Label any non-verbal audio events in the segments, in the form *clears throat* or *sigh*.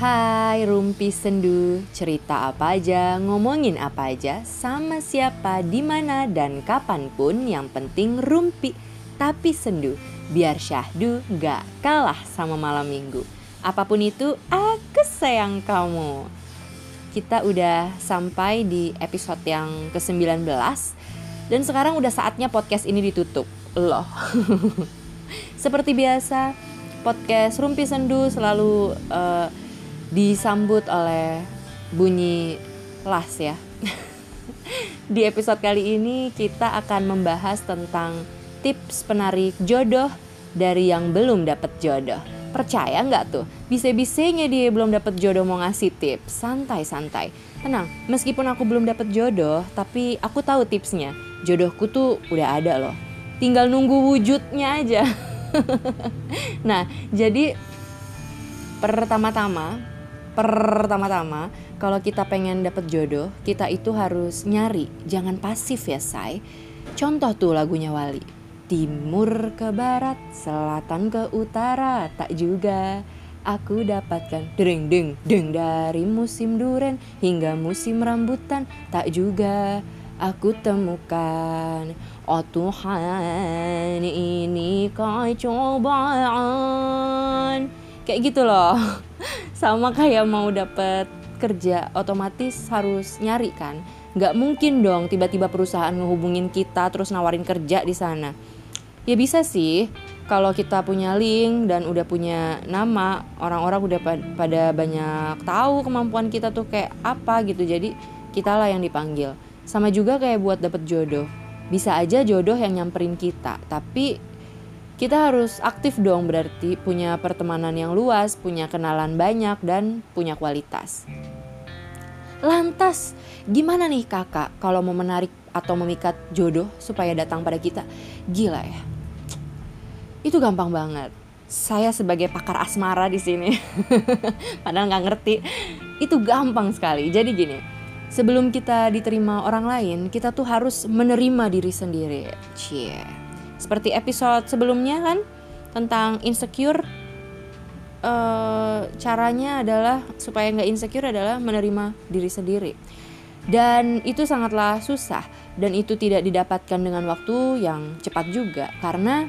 Hai Rumpi Sendu, cerita apa aja, ngomongin apa aja, sama siapa, di mana dan kapan pun yang penting rumpi, tapi sendu, biar syahdu gak kalah sama malam minggu. Apa pun itu, aku sayang kamu. Kita udah sampai di episode yang ke-19 dan sekarang udah saatnya podcast ini ditutup. Loh. *laughs* Seperti biasa, podcast Rumpi Sendu selalu uh, disambut oleh bunyi las ya. *laughs* Di episode kali ini kita akan membahas tentang tips penarik jodoh dari yang belum dapat jodoh. Percaya nggak tuh? Bisa-bisanya dia belum dapat jodoh mau ngasih tips. Santai-santai. Tenang, meskipun aku belum dapat jodoh, tapi aku tahu tipsnya. Jodohku tuh udah ada loh. Tinggal nunggu wujudnya aja. *laughs* nah, jadi pertama-tama pertama-tama kalau kita pengen dapet jodoh kita itu harus nyari jangan pasif ya say contoh tuh lagunya Wali. Timur ke barat selatan ke utara tak juga. Aku dapatkan deng deng deng dari musim duren hingga musim rambutan tak juga. Aku temukan Oh Tuhan ini kecobaan Kayak gitu loh. *laughs* Sama kayak mau dapet kerja otomatis harus nyari kan. Nggak mungkin dong tiba-tiba perusahaan ngehubungin kita terus nawarin kerja di sana. Ya bisa sih kalau kita punya link dan udah punya nama orang-orang udah pada banyak tahu kemampuan kita tuh kayak apa gitu. Jadi kita lah yang dipanggil. Sama juga kayak buat dapet jodoh. Bisa aja jodoh yang nyamperin kita tapi kita harus aktif dong berarti punya pertemanan yang luas, punya kenalan banyak dan punya kualitas. Lantas, gimana nih kakak kalau mau menarik atau memikat jodoh supaya datang pada kita? Gila ya. Itu gampang banget. Saya sebagai pakar asmara di sini, *laughs* padahal nggak ngerti, itu gampang sekali. Jadi gini, sebelum kita diterima orang lain, kita tuh harus menerima diri sendiri. Cie seperti episode sebelumnya kan? Tentang insecure uh, caranya adalah supaya nggak insecure adalah menerima diri sendiri. Dan itu sangatlah susah dan itu tidak didapatkan dengan waktu yang cepat juga karena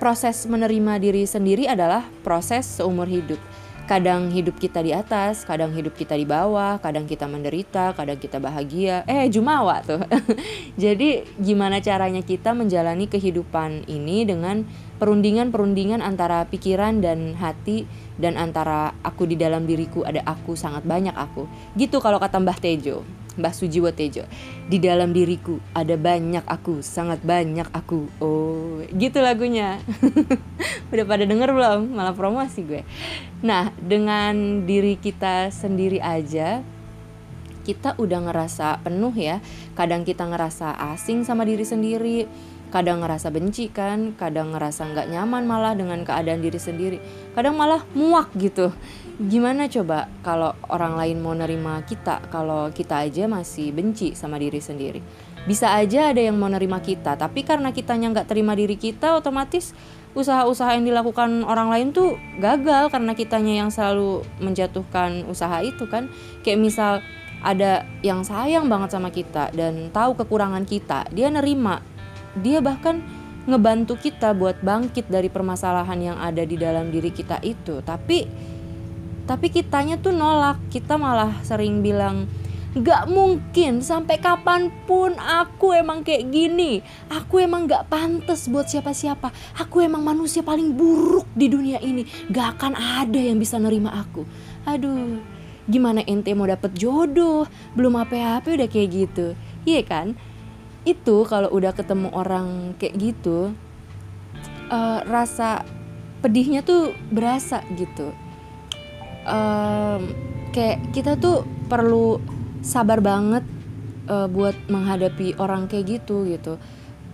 proses menerima diri sendiri adalah proses seumur hidup kadang hidup kita di atas, kadang hidup kita di bawah, kadang kita menderita, kadang kita bahagia. Eh, jumawa tuh. *laughs* Jadi, gimana caranya kita menjalani kehidupan ini dengan perundingan-perundingan antara pikiran dan hati dan antara aku di dalam diriku ada aku sangat banyak aku. Gitu kalau kata Mbah Tejo. Mbah Sujiwo Tejo. Di dalam diriku ada banyak aku, sangat banyak aku. Oh, gitu lagunya. *laughs* Udah pada denger belum? Malah promosi gue. Nah, dengan diri kita sendiri aja kita udah ngerasa penuh ya. Kadang kita ngerasa asing sama diri sendiri, kadang ngerasa benci kan, kadang ngerasa nggak nyaman malah dengan keadaan diri sendiri. Kadang malah muak gitu. Gimana coba kalau orang lain mau nerima kita kalau kita aja masih benci sama diri sendiri? Bisa aja ada yang mau nerima kita tapi karena kitanya nggak terima diri kita otomatis usaha-usaha yang dilakukan orang lain tuh gagal karena kitanya yang selalu menjatuhkan usaha itu kan. Kayak misal ada yang sayang banget sama kita dan tahu kekurangan kita dia nerima dia bahkan ngebantu kita buat bangkit dari permasalahan yang ada di dalam diri kita itu. Tapi tapi kitanya tuh nolak. Kita malah sering bilang Gak mungkin sampai kapan pun aku emang kayak gini. Aku emang gak pantas buat siapa-siapa. Aku emang manusia paling buruk di dunia ini. Gak akan ada yang bisa nerima aku. Aduh gimana ente mau dapet jodoh? Belum apa-apa udah kayak gitu. Iya kan Itu kalau udah ketemu orang kayak gitu uh, Rasa pedihnya tuh berasa gitu. Um, kayak kita tuh perlu sabar banget uh, buat menghadapi orang kayak gitu gitu.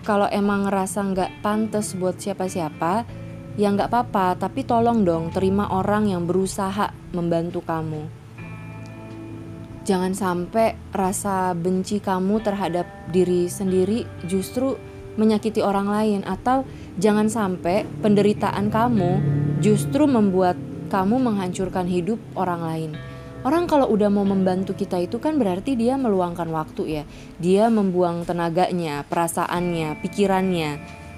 Kalau emang ngerasa nggak pantas buat siapa-siapa ya nggak apa-apa tapi tolong dong terima orang yang berusaha membantu kamu jangan sampai rasa benci kamu terhadap diri sendiri justru menyakiti orang lain atau jangan sampai penderitaan kamu justru membuat kamu menghancurkan hidup orang lain. Orang kalau udah mau membantu kita itu kan berarti dia meluangkan waktu ya. Dia membuang tenaganya, perasaannya, pikirannya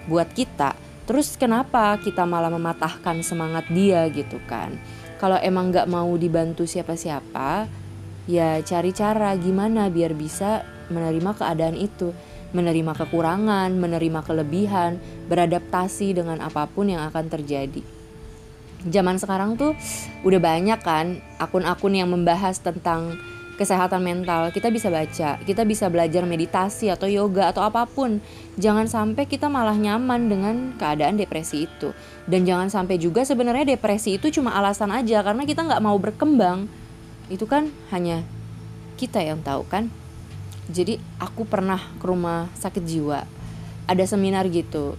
buat kita. Terus kenapa kita malah mematahkan semangat dia gitu kan? Kalau emang gak mau dibantu siapa-siapa, ya cari cara gimana biar bisa menerima keadaan itu menerima kekurangan, menerima kelebihan, beradaptasi dengan apa pun yang akan terjadi. Zaman sekarang tuh udah banyak kan akun-akun yang membahas tentang kesehatan mental. Kita bisa baca, kita bisa belajar meditasi atau yoga atau apa pun. Jangan sampai kita malah nyaman dengan keadaan depresi itu. Dan jangan sampai juga sebenarnya depresi itu cuma alasan aja karena kita nggak mau berkembang. Itu kan hanya kita yang tahu kan? Jadi aku pernah ke rumah sakit jiwa ada seminar gitu.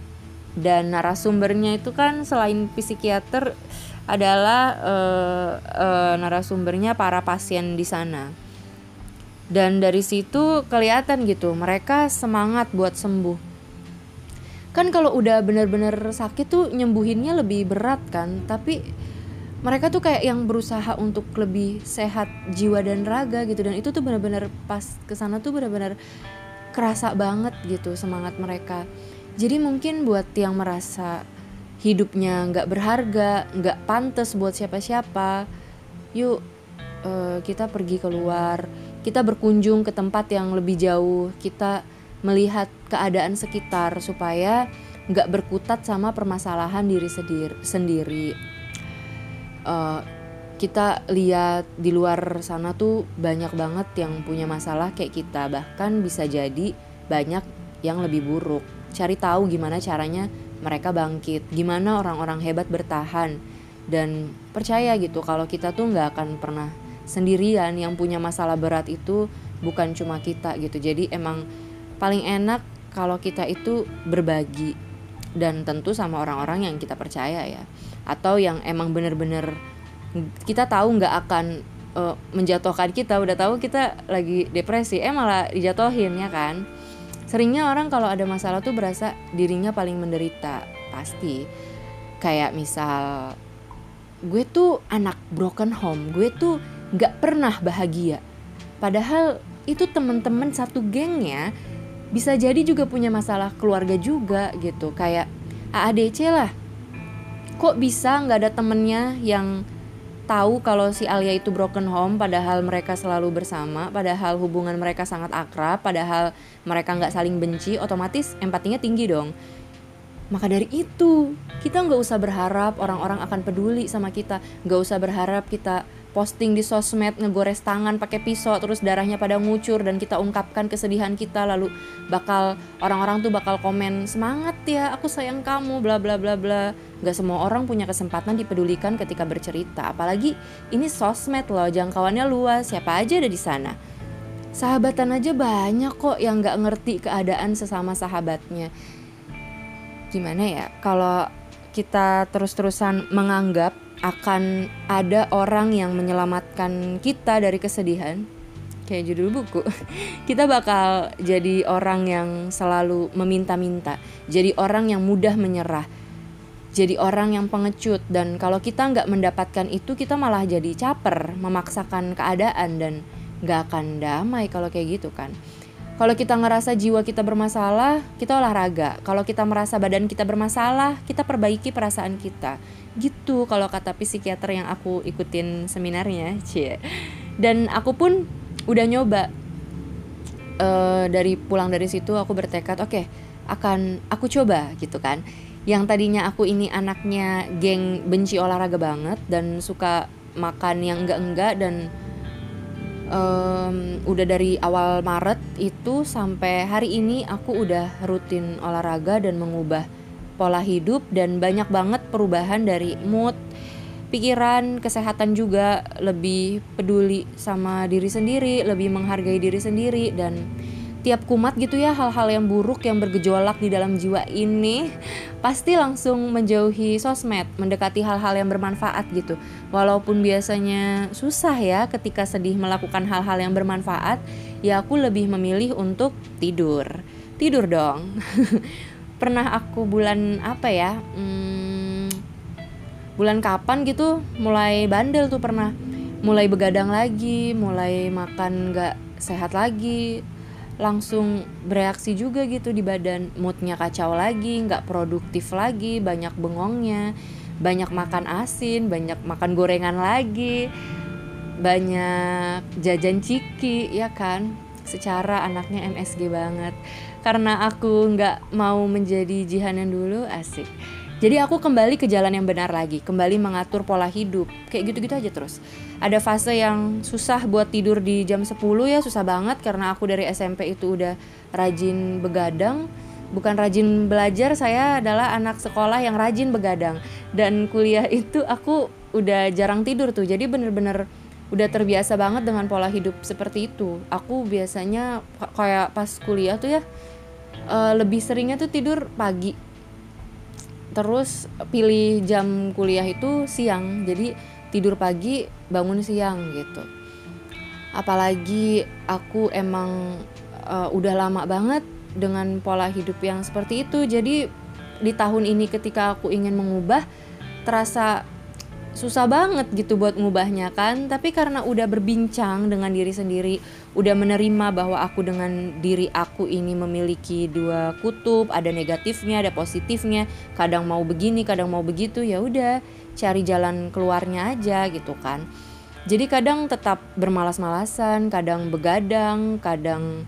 Dan narasumbernya itu kan selain psikiater adalah uh, uh, narasumbernya para pasien di sana. Dan dari situ kelihatan gitu mereka semangat buat sembuh. Kan kalau udah bener-bener sakit tuh nyembuhinnya lebih berat kan? Tapi mereka tuh kayak yang berusaha untuk lebih sehat jiwa dan raga gitu. Dan itu tuh benar-benar pas ke sana tuh benar-benar kerasa banget gitu semangat mereka. Jadi mungkin buat yang merasa hidupnya nggak berharga nggak pantas buat siapa-siapa yuk uh, kita pergi keluar. Kita berkunjung ke tempat yang lebih jauh. Kita melihat keadaan sekitar supaya nggak berkutat sama permasalahan diri sendiri uh, kita lihat di luar sana tuh banyak banget yang punya masalah kayak kita. Bahkan bisa jadi banyak yang lebih buruk. Cari tahu gimana caranya mereka bangkit gimana orang-orang hebat bertahan. Dan percaya gitu kalau kita tuh nggak akan pernah sendirian. Yang punya masalah berat itu bukan cuma kita gitu. Jadi emang paling enak kalau kita itu berbagi dan tentu sama orang-orang yang kita percaya ya. Atau yang emang bener-bener kita tahu nggak akan uh, menjatuhkan kita udah tahu kita lagi depresi eh malah dijatuhin ya kan? Seringnya orang kalau ada masalah tuh berasa dirinya paling menderita pasti. Kayak misal gue tuh anak broken home gue tuh nggak pernah bahagia. Padahal itu temen-temen satu gengnya bisa jadi juga punya masalah keluarga juga gitu. Kayak AADC lah. Kok bisa nggak ada temennya yang tahu kalau si Alia itu broken home padahal mereka selalu bersama padahal hubungan mereka sangat akrab padahal mereka nggak saling benci otomatis empatinya tinggi dong. Maka dari itu kita nggak usah berharap orang-orang akan peduli sama kita. Nggak usah berharap kita posting di sosmed ngegores tangan pakai pisau terus darahnya pada ngucur dan kita ungkapkan kesedihan kita lalu bakal orang-orang tuh bakal komen semangat ya aku sayang kamu bla bla bla bla. Nggak semua orang punya kesempatan dipedulikan ketika bercerita apalagi ini sosmed loh jangkauannya luas siapa aja ada di sana. Sahabatan aja banyak kok yang nggak ngerti keadaan sesama sahabatnya. Gimana ya kalau kita terus-terusan menganggap akan ada orang yang menyelamatkan kita dari kesedihan kayak judul buku *laughs* kita bakal jadi orang yang selalu meminta-minta jadi orang yang mudah menyerah jadi orang yang pengecut dan kalau kita nggak mendapatkan itu kita malah jadi caper memaksakan keadaan dan nggak akan damai kalau kayak gitu kan kalau kita ngerasa jiwa kita bermasalah kita olahraga. Kalau kita merasa badan kita bermasalah kita perbaiki perasaan kita. Gitu kalau kata psikiater yang aku ikutin seminarnya *laughs* cie. Dan aku pun udah nyoba. Uh, dari pulang dari situ aku bertekad oke okay, akan aku coba gitu kan. Yang tadinya aku ini anaknya geng benci olahraga banget dan suka makan yang enggak-enggak dan um, udah dari awal Maret itu sampai hari ini aku udah rutin olahraga dan mengubah pola hidup dan banyak banget perubahan dari mood, pikiran, kesehatan juga. Lebih peduli sama diri sendiri, lebih menghargai diri sendiri dan tiap kumat gitu ya hal-hal yang buruk yang bergejolak di dalam jiwa ini pasti langsung menjauhi sosmed, mendekati hal-hal yang bermanfaat gitu. Walaupun biasanya susah ya ketika sedih melakukan hal-hal yang bermanfaat, ya aku lebih memilih untuk tidur. Tidur dong. *laughs* pernah aku bulan apa ya hmm, bulan kapan gitu mulai bandel tuh pernah mulai begadang lagi mulai makan nggak sehat lagi langsung bereaksi juga gitu di badan. Moodnya kacau lagi nggak produktif lagi banyak bengongnya banyak makan asin banyak makan gorengan lagi banyak jajan ciki ya kan? Secara anaknya MSG banget. Karena aku nggak mau menjadi jihan yang dulu asik. Jadi aku kembali ke jalan yang benar lagi kembali mengatur pola hidup. Kayak gitu-gitu aja terus ada fase yang susah buat tidur di jam 10 ya susah banget karena aku dari SMP itu udah rajin begadang. Bukan rajin belajar saya adalah anak sekolah yang rajin begadang. Dan kuliah itu aku udah jarang tidur tuh jadi bener-bener udah terbiasa banget dengan pola hidup seperti itu. Aku biasanya kayak pas kuliah tuh ya uh, lebih seringnya tuh tidur pagi. Terus pilih jam kuliah itu siang jadi tidur pagi bangun siang gitu. Apalagi aku emang uh, udah lama banget dengan pola hidup yang seperti itu. Jadi di tahun ini ketika aku ingin mengubah terasa susah banget gitu buat ngubahnya kan. Tapi karena udah berbincang dengan diri sendiri udah menerima bahwa aku dengan diri aku ini memiliki dua kutub ada negatifnya ada positifnya. Kadang mau begini kadang mau begitu ya udah cari jalan keluarnya aja gitu kan. Jadi kadang tetap bermalas-malasan kadang begadang kadang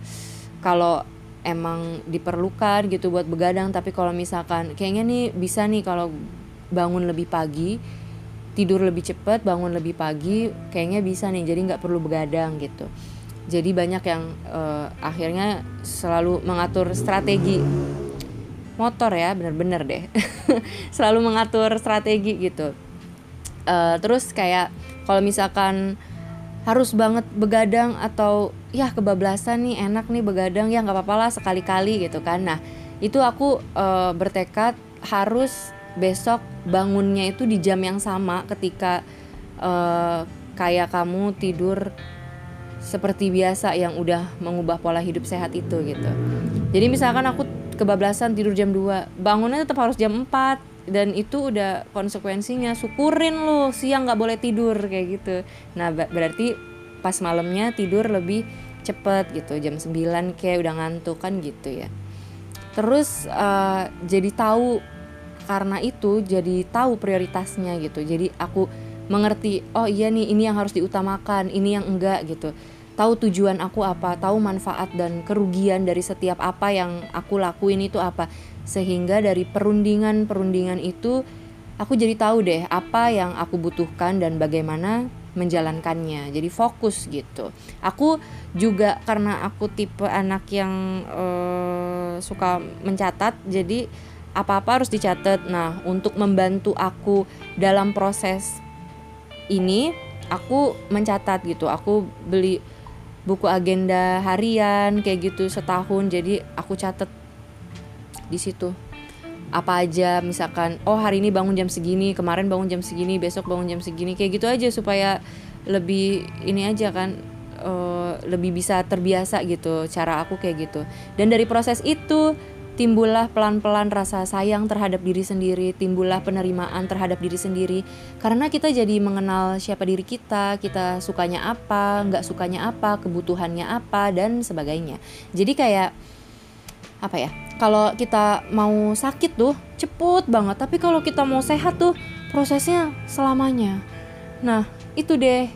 kalau emang diperlukan gitu buat begadang. Tapi kalau misalkan kayaknya nih bisa nih kalau bangun lebih pagi tidur lebih cepat bangun lebih pagi kayaknya bisa nih. Jadi nggak perlu begadang gitu. Jadi banyak yang uh, akhirnya selalu mengatur strategi motor ya bener-bener deh. *laughs* Selalu mengatur strategi gitu. Uh, terus kayak kalau misalkan harus banget begadang atau ya kebablasan nih enak nih begadang ya nggak apa-apa lah sekali-kali gitu kan. Nah itu aku uh, bertekad harus besok bangunnya itu di jam yang sama ketika uh, kayak kamu tidur seperti biasa yang udah mengubah pola hidup sehat itu gitu. Jadi misalkan aku kebablasan tidur jam 2, bangunnya tetap harus jam 4 dan itu udah konsekuensinya syukurin lo siang nggak boleh tidur kayak gitu. Nah, berarti pas malamnya tidur lebih cepet gitu jam 9 kayak udah ngantuk kan gitu ya. Terus uh, jadi tahu karena itu jadi tahu prioritasnya gitu jadi aku mengerti oh iya nih ini yang harus diutamakan ini yang enggak gitu tahu tujuan aku apa tahu manfaat dan kerugian dari setiap apa yang aku lakuin itu apa sehingga dari perundingan perundingan itu aku jadi tahu deh apa yang aku butuhkan dan bagaimana menjalankannya jadi fokus gitu aku juga karena aku tipe anak yang uh, suka mencatat jadi apa-apa harus dicatat. Nah, untuk membantu aku dalam proses ini, aku mencatat gitu. Aku beli buku agenda harian kayak gitu setahun. Jadi aku catat di situ. Apa aja misalkan, oh hari ini bangun jam segini, kemarin bangun jam segini, besok bangun jam segini, kayak gitu aja supaya lebih ini aja kan uh, lebih bisa terbiasa gitu cara aku kayak gitu. Dan dari proses itu timbullah pelan-pelan rasa sayang terhadap diri sendiri, timbullah penerimaan terhadap diri sendiri, karena kita jadi mengenal siapa diri kita, kita sukanya apa, nggak sukanya apa, kebutuhannya apa, dan sebagainya. Jadi kayak apa ya? Kalau kita mau sakit tuh cepet banget, tapi kalau kita mau sehat tuh prosesnya selamanya. Nah itu deh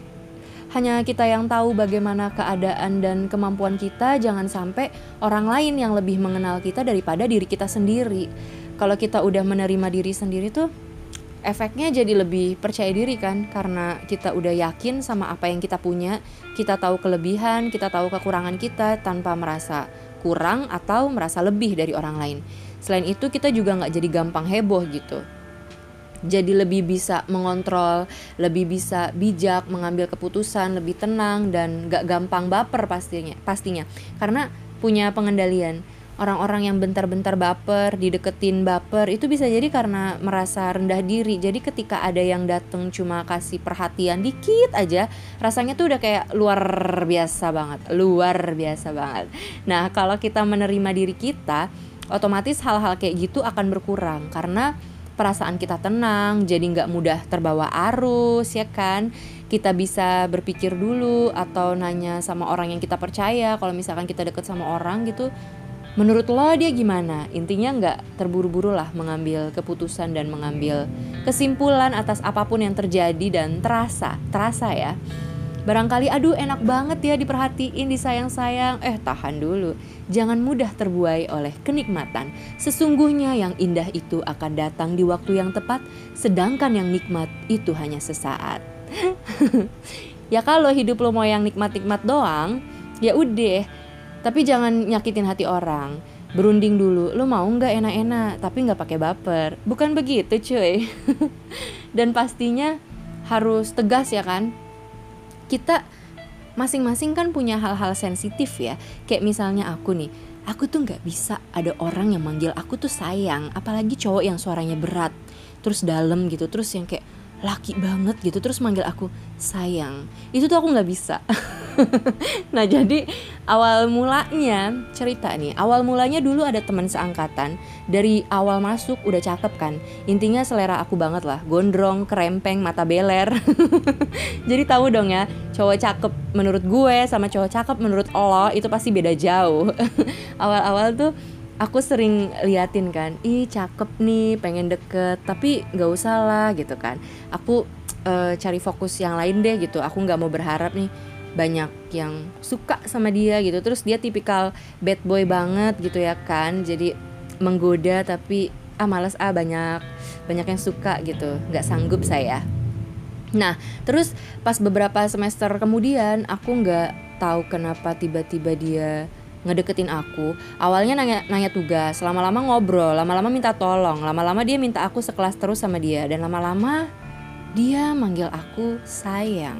hanya kita yang tahu bagaimana keadaan dan kemampuan kita, jangan sampai orang lain yang lebih mengenal kita daripada diri kita sendiri. Kalau kita udah menerima diri sendiri tuh efeknya jadi lebih percaya diri kan karena kita udah yakin sama apa yang kita punya, kita tahu kelebihan, kita tahu kekurangan kita tanpa merasa kurang atau merasa lebih dari orang lain. Selain itu kita juga nggak jadi gampang heboh gitu jadi lebih bisa mengontrol, lebih bisa bijak mengambil keputusan, lebih tenang dan gak gampang baper pastinya, pastinya. Karena punya pengendalian. Orang-orang yang bentar-bentar baper, dideketin baper itu bisa jadi karena merasa rendah diri. Jadi ketika ada yang dateng cuma kasih perhatian dikit aja, rasanya tuh udah kayak luar biasa banget, luar biasa banget. Nah, kalau kita menerima diri kita, otomatis hal-hal kayak gitu akan berkurang karena perasaan kita tenang jadi nggak mudah terbawa arus ya kan? Kita bisa berpikir dulu atau nanya sama orang yang kita percaya. Kalau misalkan kita deket sama orang gitu menurut lo dia gimana? Intinya nggak terburu-buru lah mengambil keputusan dan mengambil kesimpulan atas apa pun yang terjadi dan terasa terasa ya Barangkali aduh enak banget ya diperhatiin, disayang-sayang. Eh tahan dulu, jangan mudah terbuai oleh kenikmatan. Sesungguhnya yang indah itu akan datang di waktu yang tepat, sedangkan yang nikmat itu hanya sesaat. *laughs* ya kalau hidup lo mau yang nikmat-nikmat doang, ya udah. Tapi jangan nyakitin hati orang. Berunding dulu, lo mau nggak enak-enak, tapi nggak pakai baper. Bukan begitu cuy. *laughs* Dan pastinya harus tegas ya kan kita masing-masing kan punya hal-hal sensitif ya. Kayak misalnya aku nih aku tuh nggak bisa ada orang yang manggil aku tuh sayang apalagi cowok yang suaranya berat terus dalam gitu terus yang kayak laki banget gitu terus manggil aku sayang. Itu tuh aku nggak bisa. *laughs* Nah jadi awal mulanya cerita nih awal mulanya dulu ada teman seangkatan dari awal masuk udah cakep kan. Intinya selera aku banget lah gondrong kerempeng mata beler. *laughs* Jadi tahu dong ya cowok cakep menurut gue sama cowok cakep menurut Allah itu pasti beda jauh. *laughs* Awal-awal tuh aku sering liatin kan ih cakep nih pengen deket tapi nggak usah lah gitu kan. Aku uh, cari fokus yang lain deh gitu. Aku nggak mau berharap nih banyak yang suka sama dia gitu. Terus dia tipikal bad boy banget gitu ya kan. Jadi menggoda tapi ah males ah banyak banyak yang suka gitu. Nggak sanggup saya. Nah terus pas beberapa semester kemudian aku nggak tahu kenapa tiba-tiba dia ngedeketin aku awalnya nanya nanya tugas lama-lama ngobrol lama-lama minta tolong lama-lama dia minta aku sekelas terus sama dia dan lama-lama dia manggil aku sayang.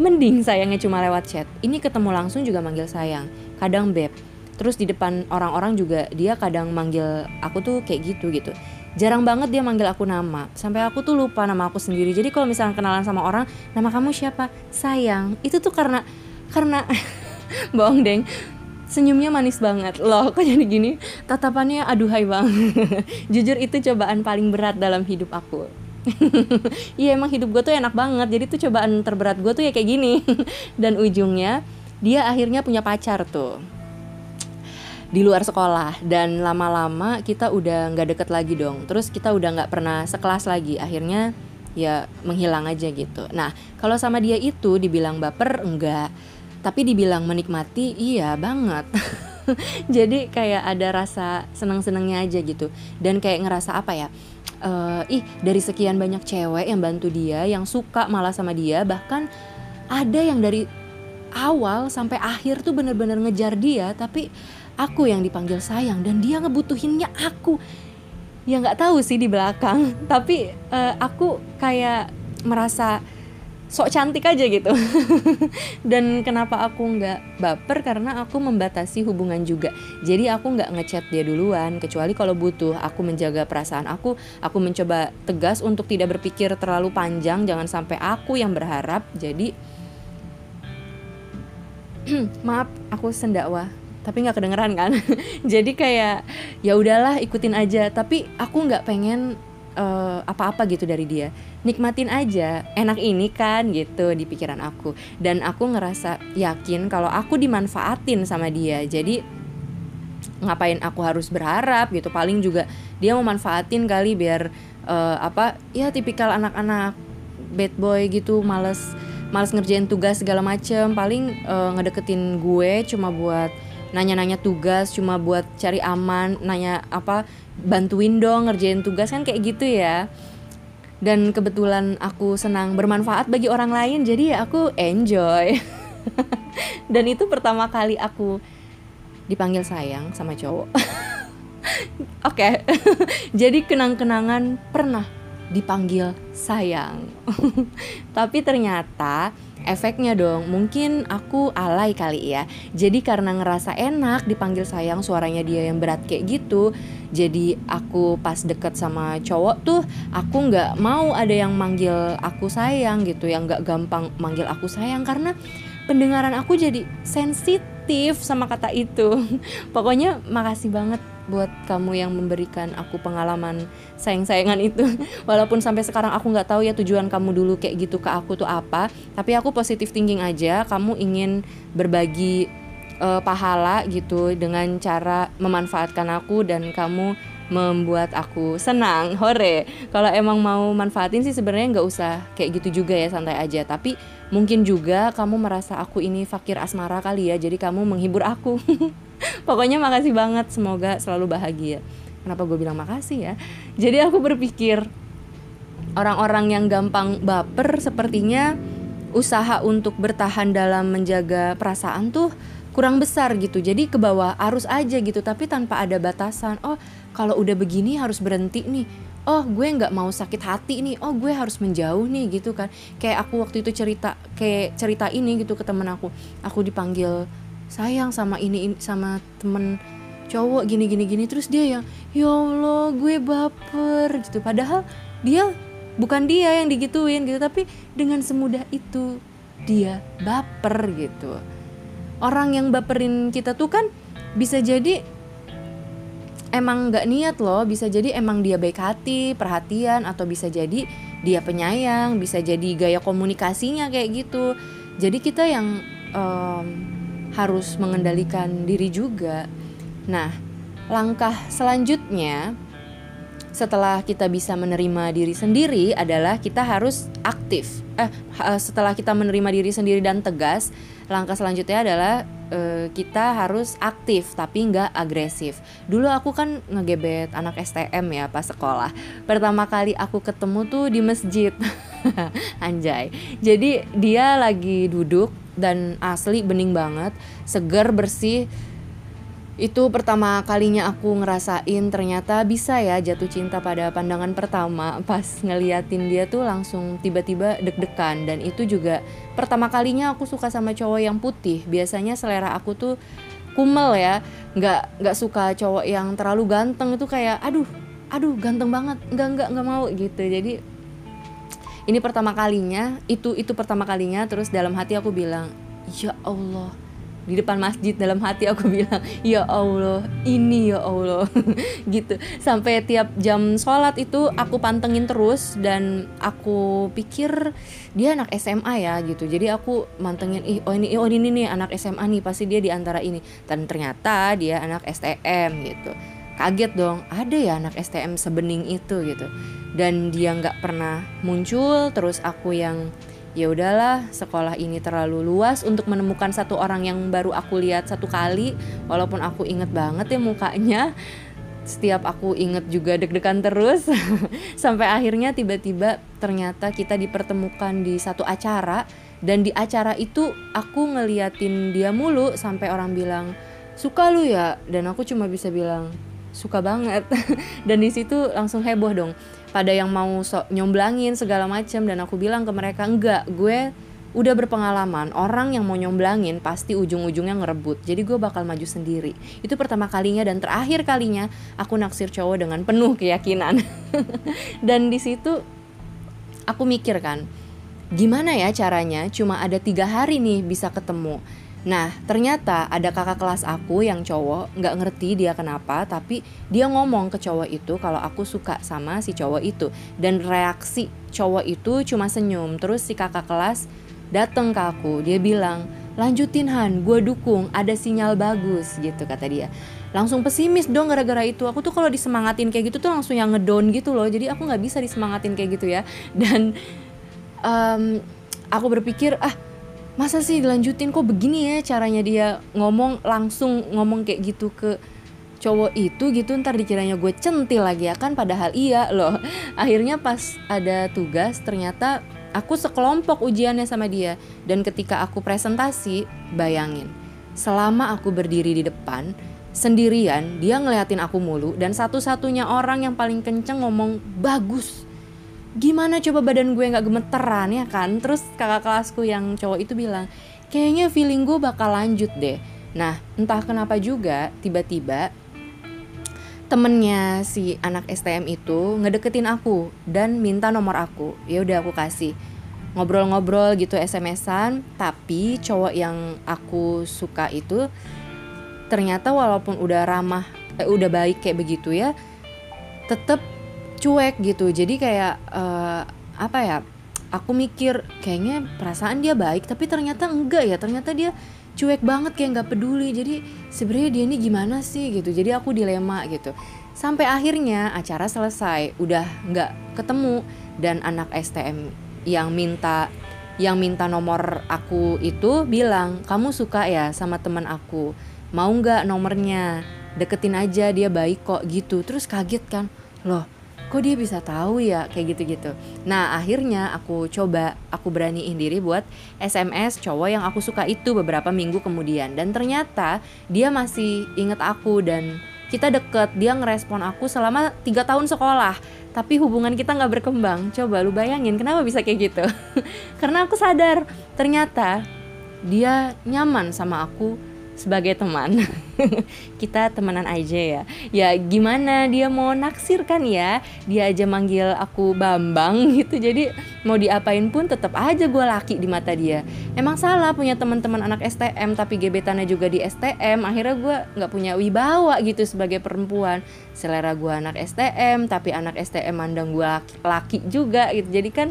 Mending sayangnya cuma lewat chat. Ini ketemu langsung juga manggil sayang kadang beb. Terus di depan orang-orang juga dia kadang manggil aku tuh kayak gitu gitu. Jarang banget dia manggil aku nama. Sampai aku tuh lupa nama aku sendiri. Jadi kalau misalnya kenalan sama orang nama kamu siapa? Sayang. Itu tuh karena karena *laughs* bohong deng senyumnya manis banget. Loh kok jadi gini? Tatapannya aduhai banget *laughs* jujur itu cobaan paling berat dalam hidup aku. *laughs* Iya emang hidup gue tuh enak banget. Jadi tuh cobaan terberat gue tuh ya kayak gini. *laughs* Dan ujungnya Dia akhirnya punya pacar tuh. Di luar sekolah. Dan lama-lama kita udah nggak deket lagi dong. Terus kita udah nggak pernah sekelas lagi. Akhirnya ya menghilang aja gitu. Nah kalau sama dia itu dibilang baper enggak tapi dibilang menikmati iya banget. *laughs* Jadi kayak ada rasa senang-senangnya aja gitu. Dan kayak ngerasa apa ya uh, ih dari sekian banyak cewek yang bantu dia yang suka malah sama dia bahkan ada yang dari awal sampai akhir tuh bener-bener ngejar dia tapi aku yang dipanggil sayang dan dia ngebutuhinnya aku. Ya nggak tahu sih di belakang *laughs* tapi uh, aku kayak merasa sok cantik aja gitu. *laughs* Dan kenapa aku nggak baper? Karena aku membatasi hubungan juga. Jadi aku nggak ngechat dia duluan kecuali kalau butuh. Aku menjaga perasaan aku aku mencoba tegas untuk tidak berpikir terlalu panjang. Jangan sampai aku yang berharap. Jadi *clears throat* maaf aku sendakwa tapi nggak kedengeran kan? *laughs* Jadi kayak ya udahlah ikutin aja. Tapi aku nggak pengen uh, apa-apa gitu dari dia. Nikmatin aja enak ini kan gitu di pikiran aku. Dan aku ngerasa yakin kalau aku dimanfaatin sama dia. Jadi ngapain aku harus berharap gitu? Paling juga dia mau manfaatin kali biar uh, apa ya tipikal anak-anak bad boy gitu males males ngerjain tugas segala macem. Paling uh, ngedeketin gue cuma buat nanya-nanya tugas cuma buat cari aman nanya apa bantuin dong ngerjain tugas kan kayak gitu ya. Dan kebetulan aku senang bermanfaat bagi orang lain jadi ya aku enjoy. *laughs* Dan itu pertama kali aku dipanggil sayang sama cowok. *laughs* Oke. Okay. *laughs* jadi kenang-kenangan pernah dipanggil sayang. Tapi ternyata efeknya dong mungkin aku alay kali ya. Jadi karena ngerasa enak dipanggil sayang suaranya dia yang berat kayak gitu jadi aku pas deket sama cowok tuh aku nggak mau ada yang manggil aku sayang gitu yang nggak gampang manggil aku sayang. Karena pendengaran aku jadi sensitif sensitif sama kata itu. *laughs* Pokoknya makasih banget buat kamu yang memberikan aku pengalaman sayang-sayangan itu. *laughs* Walaupun sampai sekarang aku nggak tahu ya tujuan kamu dulu kayak gitu ke aku tuh apa tapi aku positif thinking aja. Kamu ingin berbagi uh, pahala gitu dengan cara memanfaatkan aku dan kamu membuat aku senang. *laughs* Hore. Kalau emang mau manfaatin sih sebenarnya nggak usah kayak gitu juga ya santai aja. Tapi mungkin juga kamu merasa aku ini fakir asmara kali ya jadi kamu menghibur aku. *laughs* Pokoknya makasih banget semoga selalu bahagia. Kenapa gue bilang makasih ya? Jadi aku berpikir orang-orang yang gampang baper sepertinya usaha untuk bertahan dalam menjaga perasaan tuh kurang besar gitu. Jadi ke bawah arus aja gitu tapi tanpa ada batasan. Oh kalau udah begini harus berhenti nih oh gue nggak mau sakit hati nih. Oh gue harus menjauh nih gitu kan. Kayak aku waktu itu cerita kayak cerita ini gitu ke temen aku. Aku dipanggil sayang sama ini, sama temen cowok gini gini gini. Terus dia yang ya allah gue baper gitu. Padahal dia bukan dia yang digituin gitu tapi dengan semudah itu dia baper gitu. Orang yang baperin kita tuh kan bisa jadi emang nggak niat loh bisa jadi emang dia baik hati perhatian atau bisa jadi dia penyayang bisa jadi gaya komunikasinya kayak gitu. Jadi kita yang um, harus mengendalikan diri juga. Nah langkah selanjutnya setelah kita bisa menerima diri sendiri adalah kita harus aktif. Eh setelah kita menerima diri sendiri dan tegas langkah selanjutnya adalah uh, kita harus aktif tapi nggak agresif. Dulu aku kan ngegebet anak STM ya pas sekolah. Pertama kali aku ketemu tuh di masjid. *laughs* Anjay. Jadi dia lagi duduk dan asli bening banget, segar bersih itu pertama kalinya aku ngerasain ternyata bisa ya jatuh cinta pada pandangan pertama. Pas ngeliatin dia tuh langsung tiba-tiba deg-degan. Dan itu juga pertama kalinya aku suka sama cowok yang putih. Biasanya selera aku tuh kumel ya. Nggak nggak suka cowok yang terlalu ganteng. Itu kayak aduh aduh ganteng banget. Nggak nggak nggak mau gitu. Jadi ini pertama kalinya itu itu pertama kalinya. Terus dalam hati aku bilang ya Allah di depan masjid dalam hati aku *laughs* bilang ya Allah ini ya Allah. *laughs* Gitu. Sampai tiap jam sholat itu aku pantengin terus dan aku pikir dia anak SMA ya gitu. Jadi aku mantengin ih oh ini oh ini nih anak SMA nih pasti dia di antara ini. Dan ternyata dia anak STM gitu. Kaget dong ada ya anak STM sebening itu gitu. Dan dia nggak pernah muncul terus aku yang ya udahlah sekolah ini terlalu luas untuk menemukan satu orang yang baru aku lihat satu kali. Walaupun aku inget banget ya mukanya. Setiap aku inget juga deg-degan terus. *laughs* Sampai akhirnya tiba-tiba ternyata kita dipertemukan di satu acara. Dan di acara itu aku ngeliatin dia mulu sampai orang bilang suka lu ya? Dan aku cuma bisa bilang suka banget. *laughs* Dan di situ langsung heboh dong pada yang mau so nyomblangin segala macam dan aku bilang ke mereka enggak gue udah berpengalaman. Orang yang mau nyomblangin pasti ujung-ujungnya ngerebut. Jadi gue bakal maju sendiri. Itu pertama kalinya dan terakhir kalinya aku naksir cowok dengan penuh keyakinan. *laughs* Dan di situ aku mikir kan gimana ya caranya? Cuma ada tiga hari nih bisa ketemu Nah, ternyata ada kakak kelas aku yang cowok, nggak ngerti dia kenapa, tapi dia ngomong ke cowok itu kalau aku suka sama si cowok itu. Dan reaksi cowok itu cuma senyum. Terus si kakak kelas dateng ke aku, dia bilang, lanjutin Han, gue dukung, ada sinyal bagus gitu kata dia. Langsung pesimis dong gara-gara itu. Aku tuh kalau disemangatin kayak gitu tuh langsung yang ngedown gitu loh. Jadi aku nggak bisa disemangatin kayak gitu ya. Dan um, aku berpikir ah masa sih dilanjutin? Kok begini ya caranya dia ngomong langsung ngomong kayak gitu ke cowok itu gitu? Ntar dikiranya gue centil lagi ya kan? Padahal iya loh. *laughs* Akhirnya pas ada tugas ternyata aku sekelompok ujiannya sama dia. Dan ketika aku presentasi bayangin selama aku berdiri di depan sendirian dia ngeliatin aku mulu dan satu-satunya orang yang paling kenceng ngomong bagus gimana coba badan gue nggak gemeteran ya kan? Terus kakak kelasku yang cowok itu bilang kayaknya feeling gue bakal lanjut deh. Nah entah kenapa juga tiba-tiba temennya si anak STM itu ngedeketin aku dan minta nomor aku. Ya udah aku kasih. Ngobrol-ngobrol gitu SMS-an tapi cowok yang aku suka itu ternyata walaupun udah ramah eh, udah baik kayak begitu ya tetap cuek gitu. Jadi kayak uh, apa ya aku mikir kayaknya perasaan dia baik tapi ternyata enggak ya. Ternyata dia cuek banget kayak nggak peduli. Jadi sebenarnya dia ini gimana sih gitu. Jadi aku dilema gitu. Sampai akhirnya acara selesai udah nggak ketemu. Dan anak STM yang minta yang minta nomor aku itu bilang kamu suka ya sama teman aku? Mau nggak nomornya? Deketin aja dia baik kok gitu. Terus kaget kan. Loh kok dia bisa tahu ya? Kayak gitu-gitu. Nah akhirnya aku coba aku beraniin diri buat SMS cowok yang aku suka itu beberapa minggu kemudian. Dan ternyata dia masih inget aku dan kita deket. Dia ngerespon aku selama tiga tahun sekolah. Tapi hubungan kita nggak berkembang. Coba lu bayangin kenapa bisa kayak gitu? *laughs* Karena aku sadar ternyata dia nyaman sama aku sebagai teman. *laughs* Kita temenan aja ya. Ya gimana dia mau naksir kan ya? Dia aja manggil aku Bambang *laughs* gitu. Jadi mau diapain pun tetap aja gue laki di mata dia. Emang salah punya teman-teman anak STM tapi gebetannya juga di STM akhirnya gue nggak punya wibawa gitu sebagai perempuan. Selera gue anak STM tapi anak STM mandang gue laki, laki juga gitu. Jadi kan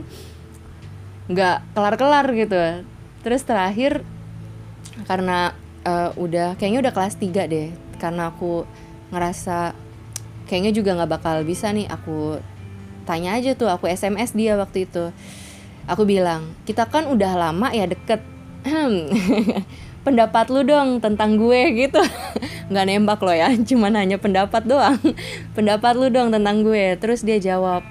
nggak kelar-kelar gitu. Terus terakhir karena uh, udah kayaknya udah kelas 3 deh karena aku ngerasa kayaknya juga nggak bakal bisa nih aku tanya aja tuh aku SMS dia waktu itu. Aku bilang kita kan udah lama ya deket. *clears throat* Pendapat lu dong tentang gue gitu. *laughs* Nggak nembak lo ya cuman hanya pendapat doang. *laughs* Pendapat lu dong tentang gue. Terus dia jawab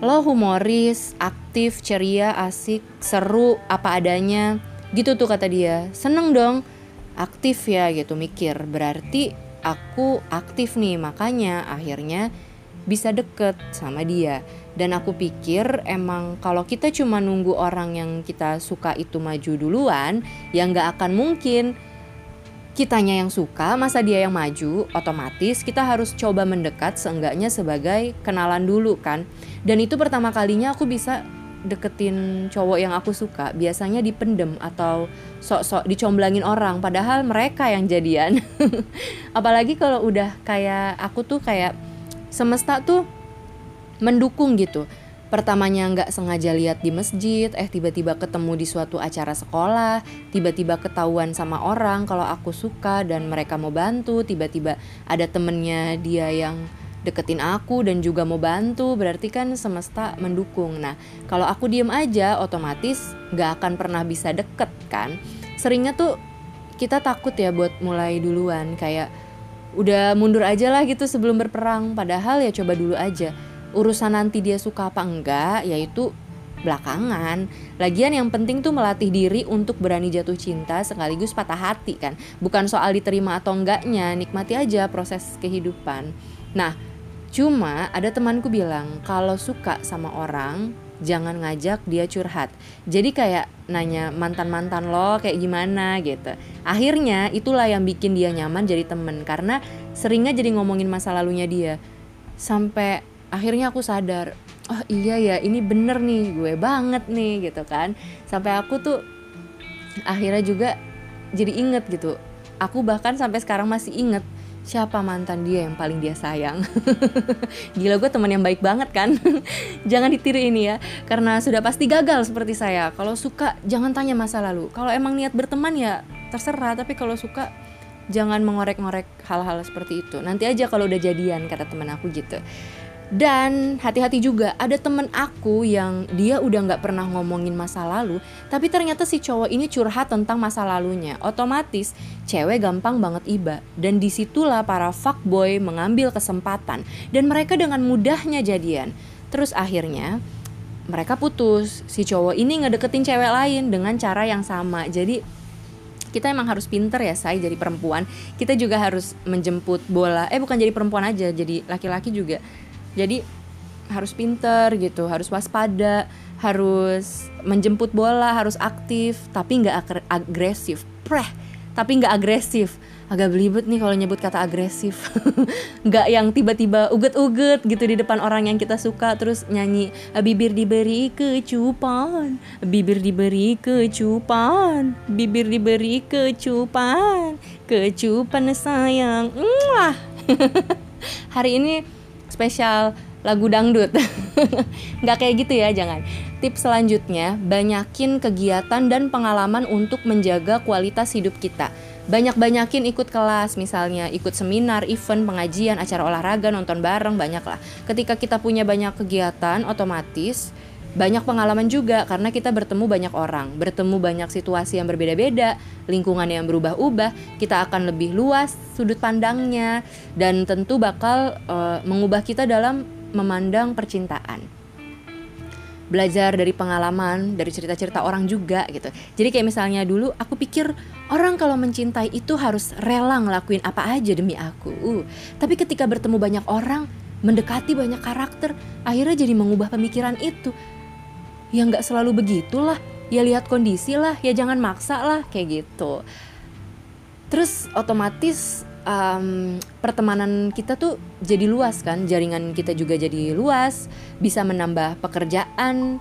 lo humoris aktif ceria asik seru apa adanya. Gitu tuh kata dia. Seneng dong aktif ya gitu mikir berarti aku aktif nih makanya akhirnya bisa deket sama dia. Dan aku pikir emang kalau kita cuma nunggu orang yang kita suka itu maju duluan ya nggak akan mungkin. Kitanya yang suka masa dia yang maju otomatis kita harus coba mendekat seenggaknya sebagai kenalan dulu kan. Dan itu pertama kalinya aku bisa deketin cowok yang aku suka biasanya dipendem atau sok-sok dicomblangin orang padahal mereka yang jadian. *laughs* Apalagi kalau udah kayak aku tuh kayak semesta tuh mendukung gitu. Pertamanya nggak sengaja lihat di masjid, eh tiba-tiba ketemu di suatu acara sekolah, tiba-tiba ketahuan sama orang kalau aku suka dan mereka mau bantu, tiba-tiba ada temennya dia yang deketin aku dan juga mau bantu berarti kan semesta mendukung nah kalau aku diem aja otomatis gak akan pernah bisa deket kan seringnya tuh kita takut ya buat mulai duluan kayak udah mundur aja lah gitu sebelum berperang padahal ya coba dulu aja urusan nanti dia suka apa enggak yaitu belakangan. Lagian yang penting tuh melatih diri untuk berani jatuh cinta sekaligus patah hati kan. Bukan soal diterima atau enggaknya, nikmati aja proses kehidupan. Nah, Cuma ada temanku bilang kalau suka sama orang jangan ngajak dia curhat. Jadi kayak nanya mantan-mantan lo kayak gimana gitu. Akhirnya itulah yang bikin dia nyaman jadi temen karena seringnya jadi ngomongin masa lalunya dia. Sampai akhirnya aku sadar, oh iya ya ini bener nih gue banget nih gitu kan. Sampai aku tuh akhirnya juga jadi inget gitu. Aku bahkan sampai sekarang masih inget siapa mantan dia yang paling dia sayang? *laughs* Gila gue teman yang baik banget kan? *laughs* Jangan ditiru ini ya karena sudah pasti gagal seperti saya. Kalau suka jangan tanya masa lalu. Kalau emang niat berteman ya terserah tapi kalau suka jangan mengorek-ngorek hal-hal seperti itu. Nanti aja kalau udah jadian kata teman aku gitu dan hati-hati juga ada temen aku yang dia udah nggak pernah ngomongin masa lalu, tapi ternyata si cowok ini curhat tentang masa lalunya. Otomatis cewek gampang banget iba dan di situlah para fuckboy mengambil kesempatan dan mereka dengan mudahnya jadian. Terus akhirnya mereka putus. Si cowok ini ngedeketin cewek lain dengan cara yang sama. Jadi kita emang harus pinter ya saya jadi perempuan. Kita juga harus menjemput bola. Eh bukan jadi perempuan aja, jadi laki-laki juga jadi harus pinter gitu harus waspada harus menjemput bola harus aktif tapi nggak agresif. Preh tapi nggak agresif. Agak belibet nih kalau nyebut kata agresif. *laughs* Nggak yang tiba-tiba uget-uget gitu di depan orang yang kita suka terus nyanyi bibir diberi kecupan bibir diberi kecupan bibir diberi kecupan kecupan sayang. Mwah. *laughs* hari ini spesial lagu dangdut. *laughs* Nggak kayak gitu ya jangan. Tips selanjutnya banyakin kegiatan dan pengalaman untuk menjaga kualitas hidup kita. Banyak-banyakin ikut kelas misalnya ikut seminar, event, pengajian, acara olahraga, nonton bareng banyak lah. Ketika kita punya banyak kegiatan otomatis banyak pengalaman juga karena kita bertemu banyak orang, bertemu banyak situasi yang berbeda-beda, lingkungan yang berubah-ubah, kita akan lebih luas sudut pandangnya dan tentu bakal uh, mengubah kita dalam memandang percintaan belajar dari pengalaman, dari cerita-cerita orang juga gitu. Jadi kayak misalnya dulu aku pikir orang kalau mencintai itu harus rela ngelakuin apa aja demi aku. Uh, tapi ketika bertemu banyak orang, mendekati banyak karakter, akhirnya jadi mengubah pemikiran itu. Ya nggak selalu begitulah. Ya lihat kondisi lah, ya jangan maksa lah kayak gitu. Terus otomatis um, pertemanan kita tuh jadi luas kan, jaringan kita juga jadi luas, bisa menambah pekerjaan,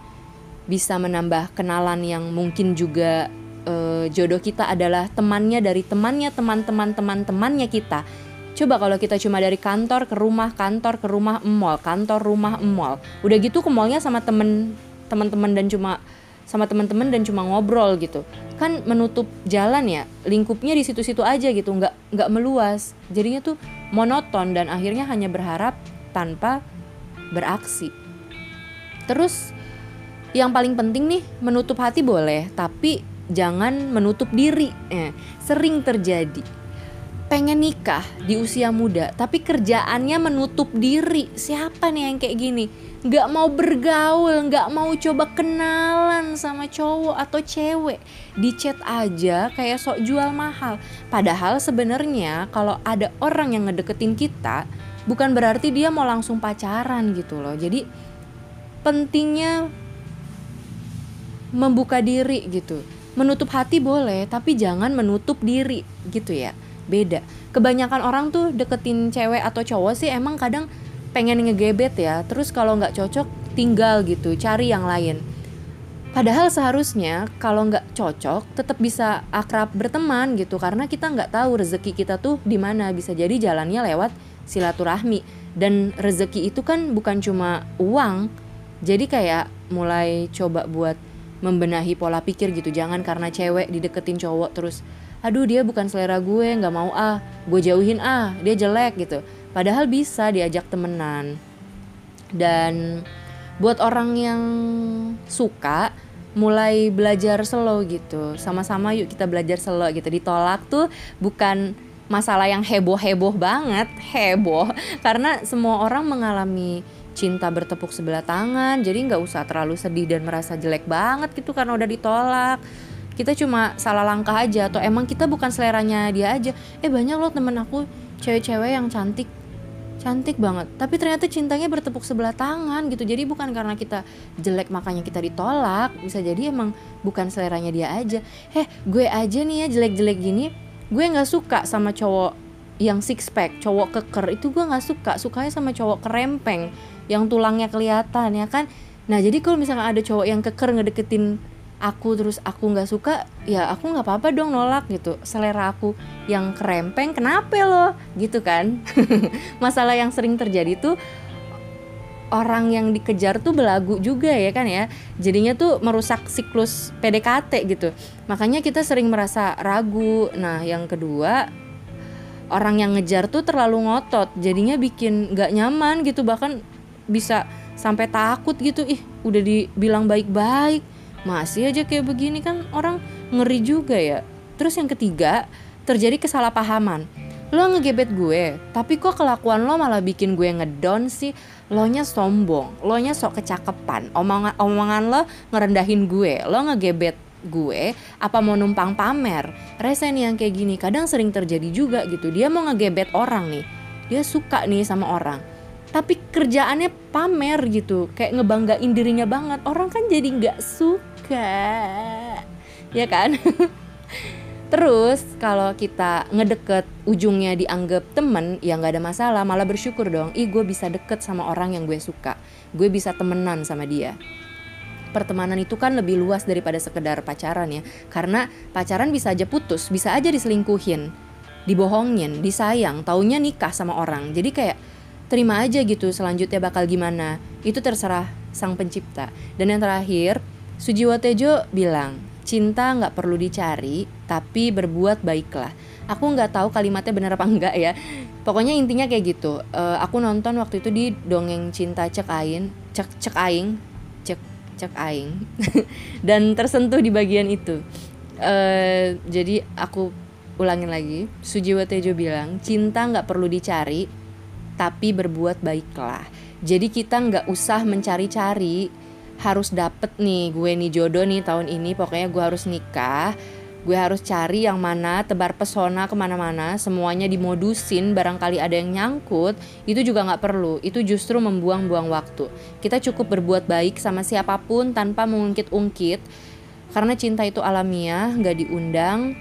bisa menambah kenalan yang mungkin juga uh, jodoh kita adalah temannya dari temannya teman-teman teman-temannya kita. Coba kalau kita cuma dari kantor ke rumah, kantor ke rumah, mall, kantor rumah, mall. Udah gitu ke mallnya sama temen teman-teman dan cuma sama teman-teman dan cuma ngobrol gitu. Kan menutup jalan ya lingkupnya di situ-situ aja gitu nggak nggak meluas. Jadinya tuh monoton dan akhirnya hanya berharap tanpa beraksi. Terus yang paling penting nih menutup hati boleh tapi jangan menutup diri. Eh, sering terjadi pengen nikah di usia muda tapi kerjaannya menutup diri. Siapa nih yang kayak gini? Nggak mau bergaul nggak mau coba kenalan sama cowok atau cewek. Di chat aja kayak sok jual mahal. Padahal sebenarnya kalau ada orang yang ngedeketin kita bukan berarti dia mau langsung pacaran gitu loh. Jadi pentingnya membuka diri gitu. Menutup hati boleh tapi jangan menutup diri gitu ya beda. Kebanyakan orang tuh deketin cewek atau cowok sih emang kadang pengen ngegebet ya. Terus kalau nggak cocok tinggal gitu cari yang lain. Padahal seharusnya kalau nggak cocok tetap bisa akrab berteman gitu. Karena kita nggak tahu rezeki kita tuh di mana. Bisa jadi jalannya lewat silaturahmi. Dan rezeki itu kan bukan cuma uang. Jadi kayak mulai coba buat membenahi pola pikir gitu. Jangan karena cewek dideketin cowok terus aduh dia bukan selera gue nggak mau ah gue jauhin ah dia jelek gitu. Padahal bisa diajak temenan. Dan buat orang yang suka mulai belajar slow gitu. Sama-sama yuk kita belajar slow gitu. Ditolak tuh bukan masalah yang heboh-heboh banget *laughs* heboh. Karena semua orang mengalami cinta bertepuk sebelah tangan jadi nggak usah terlalu sedih dan merasa jelek banget gitu karena udah ditolak kita cuma salah langkah aja atau emang kita bukan seleranya dia aja. Eh banyak loh temen aku cewek-cewek yang cantik. Cantik banget. Tapi ternyata cintanya bertepuk sebelah tangan gitu. Jadi bukan karena kita jelek makanya kita ditolak. Bisa jadi emang bukan seleranya dia aja. Heh gue aja nih ya jelek-jelek gini gue nggak suka sama cowok yang six pack cowok keker. Itu gue nggak suka. Sukanya sama cowok kerempeng yang tulangnya kelihatan ya kan? Nah jadi kalau misalnya ada cowok yang keker ngedeketin aku terus aku nggak suka ya aku nggak apa-apa dong nolak gitu. Selera aku yang kerempeng kenapa lo? Gitu kan. *laughs* Masalah yang sering terjadi tuh orang yang dikejar tuh belagu juga ya kan ya. Jadinya tuh merusak siklus PDKT gitu. Makanya kita sering merasa ragu. Nah yang kedua orang yang ngejar tuh terlalu ngotot. Jadinya bikin nggak nyaman gitu. Bahkan bisa sampai takut gitu. Ih udah dibilang baik-baik masih aja kayak begini kan orang ngeri juga ya. Terus yang ketiga terjadi kesalahpahaman. Lo ngegebet gue tapi kok kelakuan lo malah bikin gue ngedon sih? Lo nya sombong lo nya sok kecakepan. Omongan omongan lo ngerendahin gue lo ngegebet gue apa mau numpang pamer? Resen yang kayak gini kadang sering terjadi juga gitu. Dia mau ngegebet orang nih. Dia suka nih sama orang. Tapi kerjaannya pamer gitu kayak ngebanggain dirinya banget. Orang kan jadi nggak suka ya kan? *laughs* Terus kalau kita ngedeket ujungnya dianggap temen ya nggak ada masalah malah bersyukur dong. Ih gue bisa deket sama orang yang gue suka. Gue bisa temenan sama dia. Pertemanan itu kan lebih luas daripada sekedar pacaran ya. Karena pacaran bisa aja putus bisa aja diselingkuhin dibohongin disayang taunya nikah sama orang. Jadi kayak terima aja gitu selanjutnya bakal gimana. Itu terserah sang pencipta. Dan yang terakhir Sujiwo Tejo bilang cinta nggak perlu dicari tapi berbuat baiklah. Aku nggak tahu kalimatnya benar apa enggak ya. Pokoknya intinya kayak gitu. Uh, aku nonton waktu itu di dongeng cinta cek aing cek cek aing cek cek aing *laughs* dan tersentuh di bagian itu. Uh, jadi aku ulangin lagi. Sujiwo Tejo bilang cinta nggak perlu dicari tapi berbuat baiklah. Jadi kita nggak usah mencari-cari harus dapet nih gue nih jodoh nih tahun ini pokoknya gue harus nikah. Gue harus cari yang mana tebar pesona ke mana-mana semuanya dimodusin barangkali ada yang nyangkut itu juga nggak perlu. Itu justru membuang-buang waktu. Kita cukup berbuat baik sama siapa pun tanpa mengungkit-ungkit. Karena cinta itu alamiah nggak diundang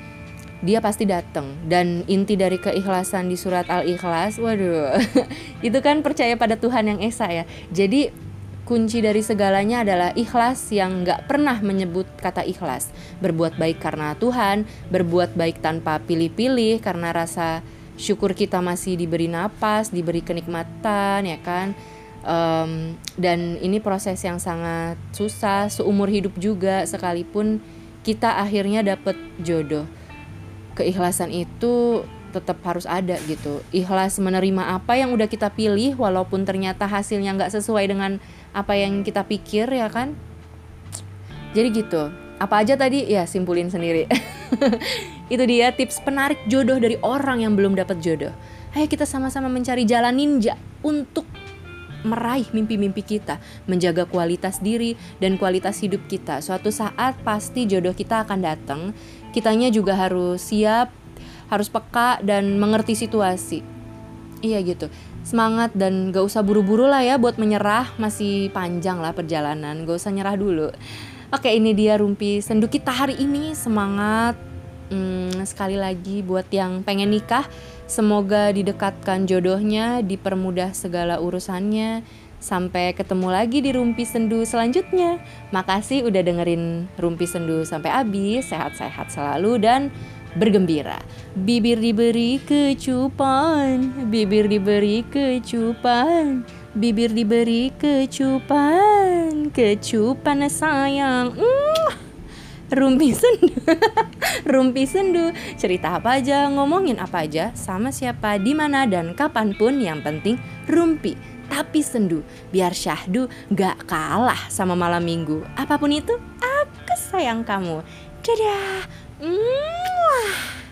dia pasti datang dan inti dari keikhlasan di surat al-ikhlas waduh *laughs* itu kan percaya pada Tuhan yang esa ya. Jadi kunci dari segalanya adalah ikhlas yang nggak pernah menyebut kata ikhlas. Berbuat baik karena Tuhan, berbuat baik tanpa pilih-pilih karena rasa syukur kita masih diberi napas, diberi kenikmatan, ya kan. Um, dan ini proses yang sangat susah, seumur hidup juga sekalipun kita akhirnya dapat jodoh. Keikhlasan itu tetap harus ada gitu. Ikhlas menerima apa yang udah kita pilih walaupun ternyata hasilnya nggak sesuai dengan apa yang kita pikir ya kan jadi gitu apa aja tadi ya simpulin sendiri *laughs* itu dia tips penarik jodoh dari orang yang belum dapat jodoh ayo kita sama-sama mencari jalan ninja untuk meraih mimpi-mimpi kita, menjaga kualitas diri dan kualitas hidup kita. Suatu saat pasti jodoh kita akan datang. Kitanya juga harus siap, harus peka dan mengerti situasi. Iya gitu semangat dan gak usah buru-buru lah ya buat menyerah. Masih panjang lah perjalanan. Gak usah nyerah dulu. Oke ini dia rumpi sendu kita hari ini. Semangat. Hmm, sekali lagi buat yang pengen nikah semoga didekatkan jodohnya dipermudah segala urusannya. Sampai ketemu lagi di Rumpi Sendu selanjutnya. Makasih udah dengerin Rumpi Sendu sampai habis. Sehat-sehat selalu dan bergembira. Bibir diberi kecupan, bibir diberi kecupan, bibir diberi kecupan, kecupan sayang. Mm. Rumpi sendu, *laughs* rumpi sendu, cerita apa aja, ngomongin apa aja, sama siapa, di mana dan kapan pun, yang penting rumpi tapi sendu biar syahdu gak kalah sama malam minggu apa pun itu aku sayang kamu dadah 嗯哇。